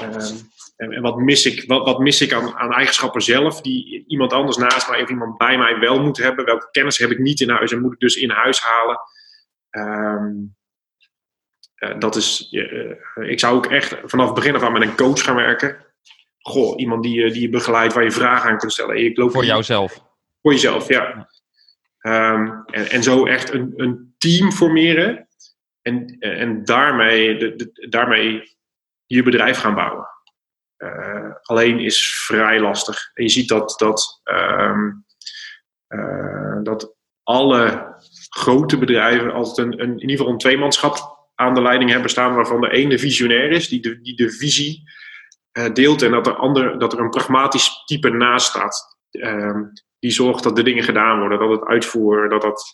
ehm, en, en, wat mis ik, wat, wat mis ik aan, aan, eigenschappen zelf die iemand anders naast mij of iemand bij mij wel moet hebben? Welke kennis heb ik niet in huis en moet ik dus in huis halen? Um, uh, dat is, uh, ik zou ook echt vanaf het begin af aan met een coach gaan werken. Goh, iemand die, die je begeleidt, waar je vragen aan kunt stellen. Ik loop voor jouzelf? Voor jezelf, ja. Um, en, en zo echt een, een team formeren. En, en daarmee, de, de, daarmee je bedrijf gaan bouwen. Uh, alleen is vrij lastig. En je ziet dat, dat, um, dat alle grote bedrijven altijd een, een, in ieder geval een tweemanschap aan de leiding hebben staan, waarvan de ene visionair is, die de, die de visie uh, deelt, en dat er, ander, dat er een pragmatisch type naast staat. Die zorgt dat de dingen gedaan worden, dat het uitvoer, dat, dat,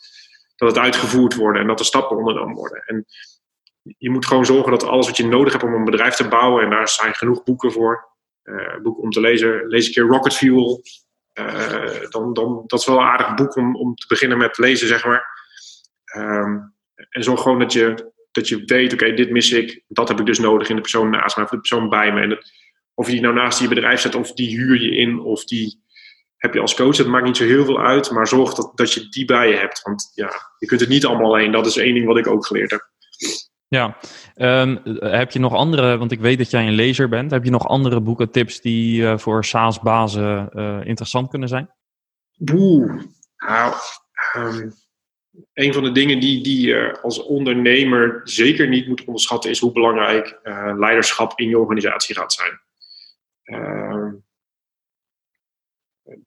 dat het uitgevoerd wordt en dat er stappen ondernomen worden. En je moet gewoon zorgen dat alles wat je nodig hebt om een bedrijf te bouwen, en daar zijn genoeg boeken voor. Uh, boek om te lezen, lees een keer Rocket Fuel. Uh, dan, dan, dat is wel een aardig boek om, om te beginnen met lezen, zeg maar. Um, en zorg gewoon dat je, dat je weet, oké, dit mis ik. Dat heb ik dus nodig in de persoon naast mij of de persoon bij me. En of je die nou naast je bedrijf zet, of die huur je in, of die heb je als coach. Dat maakt niet zo heel veel uit, maar zorg dat, dat je die bij je hebt. Want ja, je kunt het niet allemaal alleen. Dat is één ding wat ik ook geleerd heb. Ja, um, heb je nog andere, want ik weet dat jij een lezer bent, heb je nog andere boeken, tips die uh, voor SaaS-bazen uh, interessant kunnen zijn? Boe, nou, um, een van de dingen die, die je als ondernemer zeker niet moet onderschatten, is hoe belangrijk uh, leiderschap in je organisatie gaat zijn.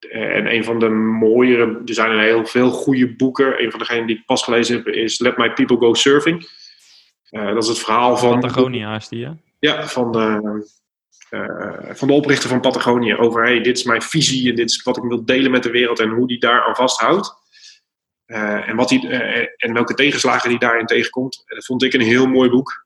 En een van de mooiere, er zijn heel veel goede boeken. Een van degenen die ik pas gelezen heb is Let My People Go Surfing. Uh, dat is het verhaal van. Patagonia is die, hè? Ja, van de, uh, van de oprichter van Patagonia. Over hey, dit is mijn visie en dit is wat ik wil delen met de wereld en hoe die daar aan vasthoudt. Uh, en, wat die, en welke tegenslagen die daarin tegenkomt. Dat vond ik een heel mooi boek.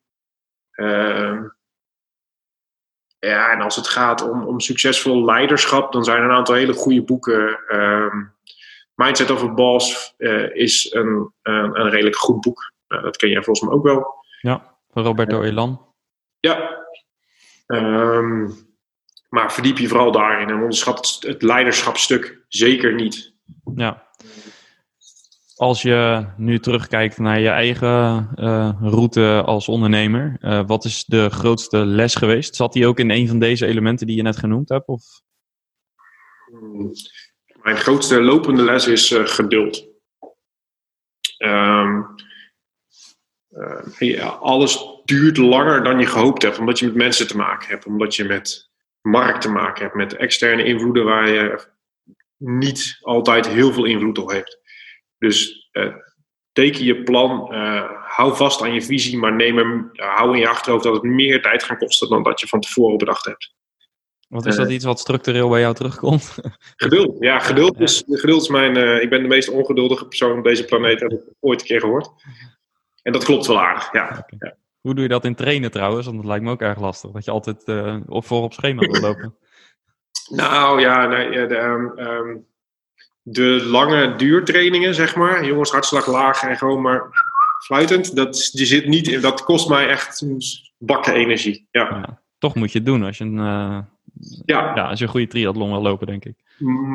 Ehm, ja, en als het gaat om, om succesvol leiderschap, dan zijn er een aantal hele goede boeken. Um, Mindset of a Boss is een, een, een, redelijk goed boek. dat ken jij volgens mij ook wel. Ja, van Roberto Elan. Ja. Um, maar verdiep je vooral daarin en onderschat het leiderschapstuk zeker niet. Ja. Als je nu terugkijkt naar je eigen uh, route als ondernemer, uh, wat is de grootste les geweest? Zat die ook in een van deze elementen die je net genoemd hebt? Of? Mijn grootste lopende les is uh, geduld. Uh, alles duurt langer dan je gehoopt hebt, omdat je met mensen te maken hebt, omdat je met markt te maken hebt, met externe invloeden waar je niet altijd heel veel invloed op hebt. Dus uh, teken je plan, uh, hou vast aan je visie, maar neem hem, hou in je achterhoofd dat het meer tijd gaat kosten dan dat je van tevoren bedacht hebt. Wat is dat iets wat structureel bij jou terugkomt? [LAUGHS] Geduld, ja, geduld is, geduld is mijn. ik ben de meest ongeduldige persoon op deze planeet, heb ik ooit een keer gehoord. En dat klopt wel aardig, ja. Okay. ja. Hoe doe je dat in trainen trouwens? Want dat lijkt me ook erg lastig. Dat je altijd op voor op schema wil lopen. [LAUGHS] nou ja, nee, de, um, um, de, lange duurtrainingen, zeg maar. Jongens, hartslag laag en gewoon maar fluitend. Dat, die zit niet in, dat kost mij echt bakken energie. Ja. ja. toch moet je het doen als je een, uh, ja. Ja, als je een goede triathlon wil lopen, denk ik.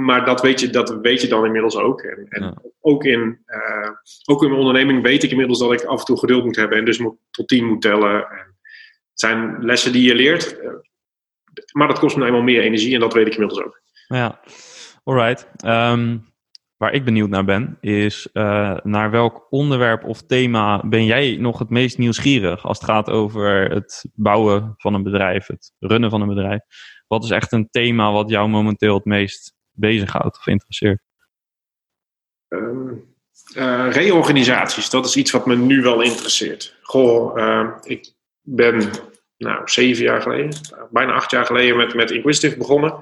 Maar dat weet je, dat weet je dan inmiddels ook. En, en ja. ook, in, uh, ook in mijn onderneming weet ik inmiddels dat ik af en toe geduld moet hebben en dus moet, tot tien moet tellen. En het zijn lessen die je leert, uh, maar dat kost me eenmaal meer energie en dat weet ik inmiddels ook. Ja, alright. Um, waar ik benieuwd naar ben, is uh, naar welk onderwerp of thema ben jij nog het meest nieuwsgierig als het gaat over het bouwen van een bedrijf, het runnen van een bedrijf? Wat is echt een thema wat jou momenteel het meest bezighoudt of interesseert? Um, uh, reorganisaties, dat is iets wat me nu wel interesseert. Goh, uh, ik ben nou, zeven jaar geleden, bijna acht jaar geleden met, met Inquisitive begonnen.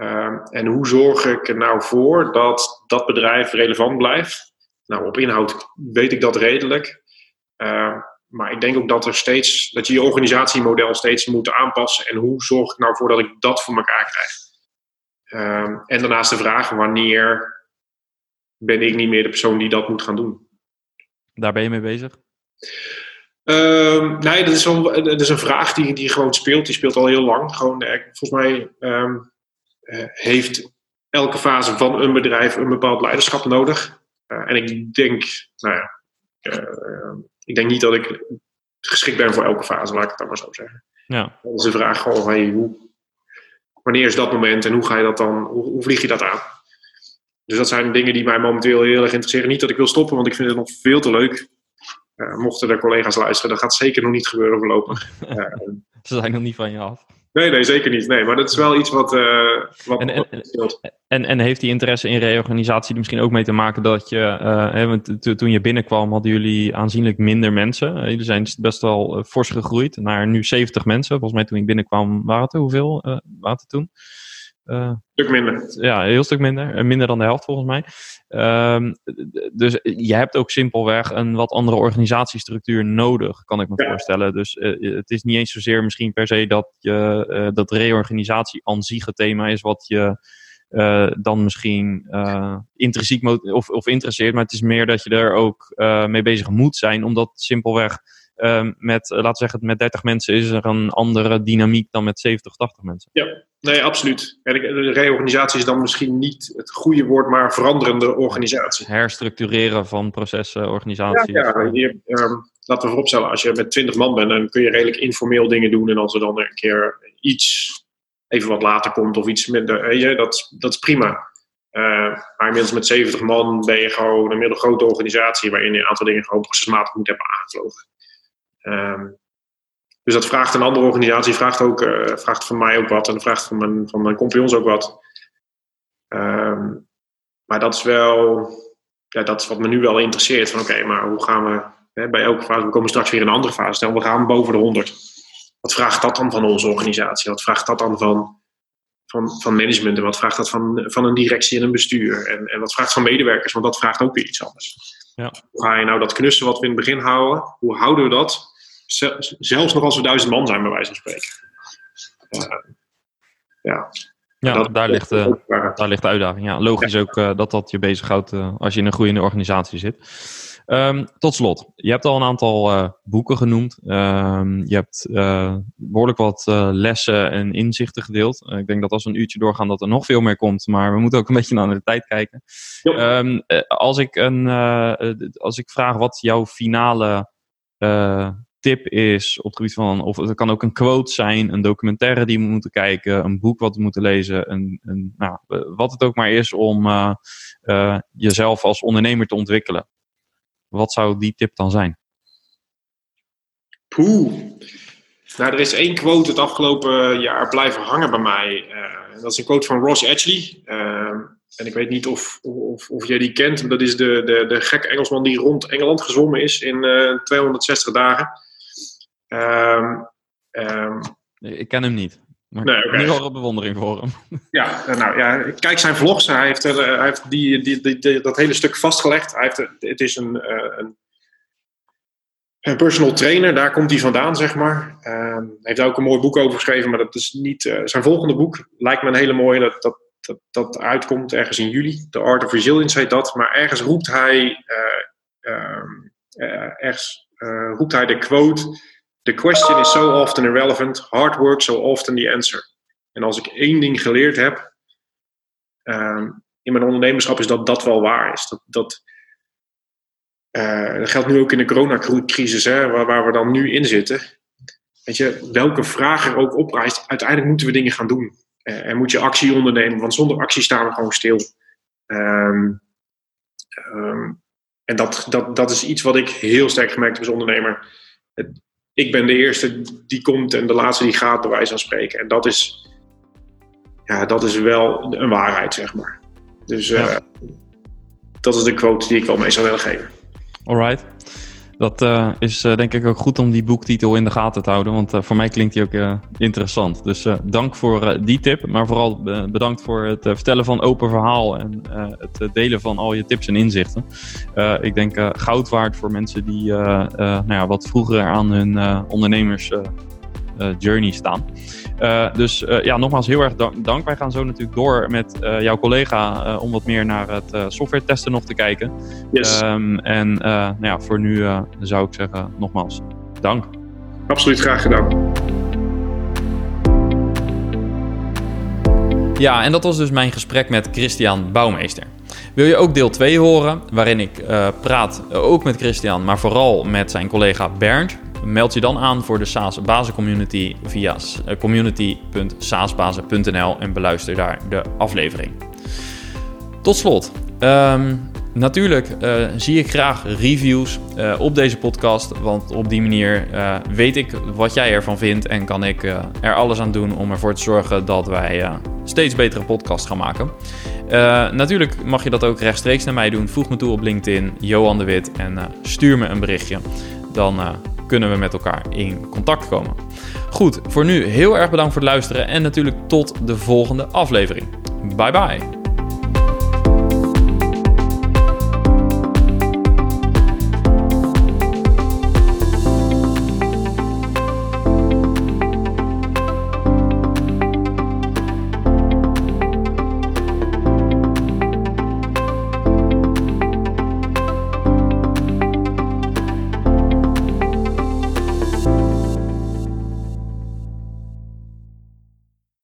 Uh, en hoe zorg ik er nou voor dat dat bedrijf relevant blijft? Nou, op inhoud weet ik dat redelijk. Uh, maar ik denk ook dat er steeds, dat je je organisatiemodel steeds moet aanpassen. En hoe zorg ik nou voor dat ik dat voor elkaar krijg? Um, en daarnaast de vraag, wanneer ben ik niet meer de persoon die dat moet gaan doen? Daar ben je mee bezig? Um, nee, dat is, wel, dat is een vraag die, die gewoon speelt. Die speelt al heel lang. Gewoon, eh, volgens mij um, heeft elke fase van een bedrijf een bepaald leiderschap nodig. Uh, en ik denk, nou ja, uh, ik denk niet dat ik geschikt ben voor elke fase, laat ik het dan maar zo zeggen. Ja. Dat is de vraag gewoon, hey, hoe, wanneer is dat moment en hoe ga je dat dan, hoe, hoe vlieg je dat aan? Dus dat zijn dingen die mij momenteel heel erg interesseren. Niet dat ik wil stoppen, want ik vind het nog veel te leuk. Uh, mochten er collega's luisteren, dat gaat zeker nog niet gebeuren voorlopig. Uh, [LAUGHS] Ze zijn nog niet van je af. Nee, nee, zeker niet. Nee, maar dat is wel iets wat. Uh, wat en, en, en, en, heeft die interesse in reorganisatie er misschien ook mee te maken dat je. Uh, hè, want toen je binnenkwam, hadden jullie aanzienlijk minder mensen. Uh, jullie zijn best wel fors gegroeid naar nu 70 mensen. Volgens mij toen ik binnenkwam, waren het er hoeveel? waren het er toen? Een stuk minder. Ja, een heel stuk minder. Minder dan de helft volgens mij. Ehm, dus je hebt ook simpelweg een wat andere organisatiestructuur nodig, kan ik me voorstellen. Dus het is niet eens zozeer misschien per se dat, je, dat reorganisatie aan zich het thema is wat je uh, dan misschien intrinsiek of, of interesseert. Maar het is meer dat je er ook mee bezig moet zijn. Omdat simpelweg met, laten we zeggen, met 30 mensen is er een andere dynamiek dan met 70, 80 mensen. Ja, nee, absoluut. De reorganisatie is dan misschien niet het goede woord, maar veranderende organisatie. Herstructureren van processen, organisaties. Ja, ja hier, um, laten we vooropstellen, als je met 20 man bent, dan kun je redelijk informeel dingen doen. En als er dan een keer iets even wat later komt of iets minder. Je, dat, dat is prima. Uh, maar inmiddels met 70 man ben je gewoon een middelgrote organisatie waarin je een aantal dingen gewoon procesmatig moet hebben aangevlogen. Uh, dus dat vraagt een andere organisatie, vraagt, ook, uh, vraagt van mij ook wat en vraagt van mijn, van mijn compagnons ook wat. Uh, maar dat is wel, ja, dat is wat me nu wel interesseert. Van oké, maar hoe gaan we hè, bij elke fase, we komen straks weer in een andere fase, stel we gaan boven de 100 wat vraagt dat dan van onze organisatie? Wat vraagt dat dan van, van, van management? En wat vraagt dat van, van een directie en een bestuur? En, en wat vraagt van medewerkers? Want dat vraagt ook weer iets anders. Ja. Hoe ga je nou dat knussen wat we in het begin houden? Hoe houden we dat? Zelfs nog als we duizend man zijn, bij wijze van spreken. Uh, ja. Ja, dat, daar, ligt, uh, daar ligt de uitdaging. Ja, logisch ook uh, dat dat je bezighoudt uh, als je in een groeiende organisatie zit. Um, tot slot, je hebt al een aantal boeken genoemd. Um, je hebt behoorlijk wat lessen en inzichten gedeeld. ik denk dat als we een uurtje doorgaan dat er nog veel meer komt. Maar we moeten ook een [LAUGHS] beetje naar de tijd kijken. Um, als, ik een, als ik vraag wat jouw finale tip is op het gebied van... Of het kan ook een quote zijn, een documentaire die we moeten kijken. Een boek wat we moeten lezen. Een, een, nou, wat het ook maar is om jezelf als ondernemer te ontwikkelen. Wat zou die tip dan zijn? Poeh. Nou, er is één quote het afgelopen jaar blijven hangen bij mij. Uh, dat is een quote van Ross. Uh, en ik weet niet of, of, of jij die kent. Dat is de, de, de gekke Engelsman die rond Engeland gezwommen is in uh, eh, 260 dagen. Um, ik ken hem niet. Maar nee, okay. ik heb bewondering voor hem. Ja, nou ja, kijk zijn vlogs. Hij heeft, hij heeft die, die, die, dat hele stuk vastgelegd. Hij heeft, het is een, een, een personal trainer, daar komt hij vandaan, zeg maar. Uh, hij heeft ook een mooi boek over geschreven, maar dat is niet... Uh, zijn volgende boek lijkt me een hele mooie, dat, dat, dat, dat uitkomt ergens in juli. The Art of Resilience heet dat. Maar ergens roept hij... Uh, ergens roept hij de quote... The question is so often irrelevant, hard work so often the answer. En als ik één ding geleerd heb um, in mijn ondernemerschap, is dat dat wel waar is. Dat, dat, uh, dat geldt nu ook in de coronacrisis, hè, waar, waar we dan nu in zitten. Weet je, welke vraag er ook oprijst, uiteindelijk moeten we dingen gaan doen. Uh, en moet je actie ondernemen, want zonder actie staan we gewoon stil. Um, um, en dat, dat, dat is iets wat ik heel sterk gemerkt heb als ondernemer. Ik ben de eerste die komt en de laatste die gaat, bij wijze van spreken. En dat is, ja, dat is wel een waarheid, zeg maar. Dus uh, dat is de quote die ik wel mee zou willen geven. Alright. Dat uh, is uh, denk ik ook goed om die boektitel in de gaten te houden, want uh, voor mij klinkt die ook interessant. Dus dank voor die tip, maar vooral bedankt voor het vertellen van open verhaal en het delen van al je tips en inzichten. ik denk goud waard voor mensen die nou ja, wat vroeger aan hun ondernemers journey staan. Uh, dus uh, ja, nogmaals heel erg dank. Wij gaan zo natuurlijk door met uh, jouw collega om wat meer naar het software testen nog te kijken. Yes. Um, en nou ja, voor nu zou ik zeggen nogmaals dank. Absoluut graag gedaan. Ja, en dat was dus mijn gesprek met Christian Bouwmeester. Wil je ook deel 2 horen, waarin ik uh, praat ook met Christian, maar vooral met zijn collega Bernd Meld je dan aan voor de SaaS Community via eh, community.saasbazen.nl en beluister daar de aflevering. Tot slot, um, natuurlijk uh, zie ik graag reviews uh, op deze podcast, want op die manier weet ik wat jij ervan vindt en kan ik er alles aan doen om ervoor te zorgen dat wij steeds betere podcasts gaan maken. natuurlijk mag je dat ook rechtstreeks naar mij doen. Voeg me toe op LinkedIn, Johan de Wit, en stuur me een berichtje. Dan kunnen we met elkaar in contact komen. Goed, voor nu heel erg bedankt voor het luisteren en natuurlijk tot de volgende aflevering. Bye bye.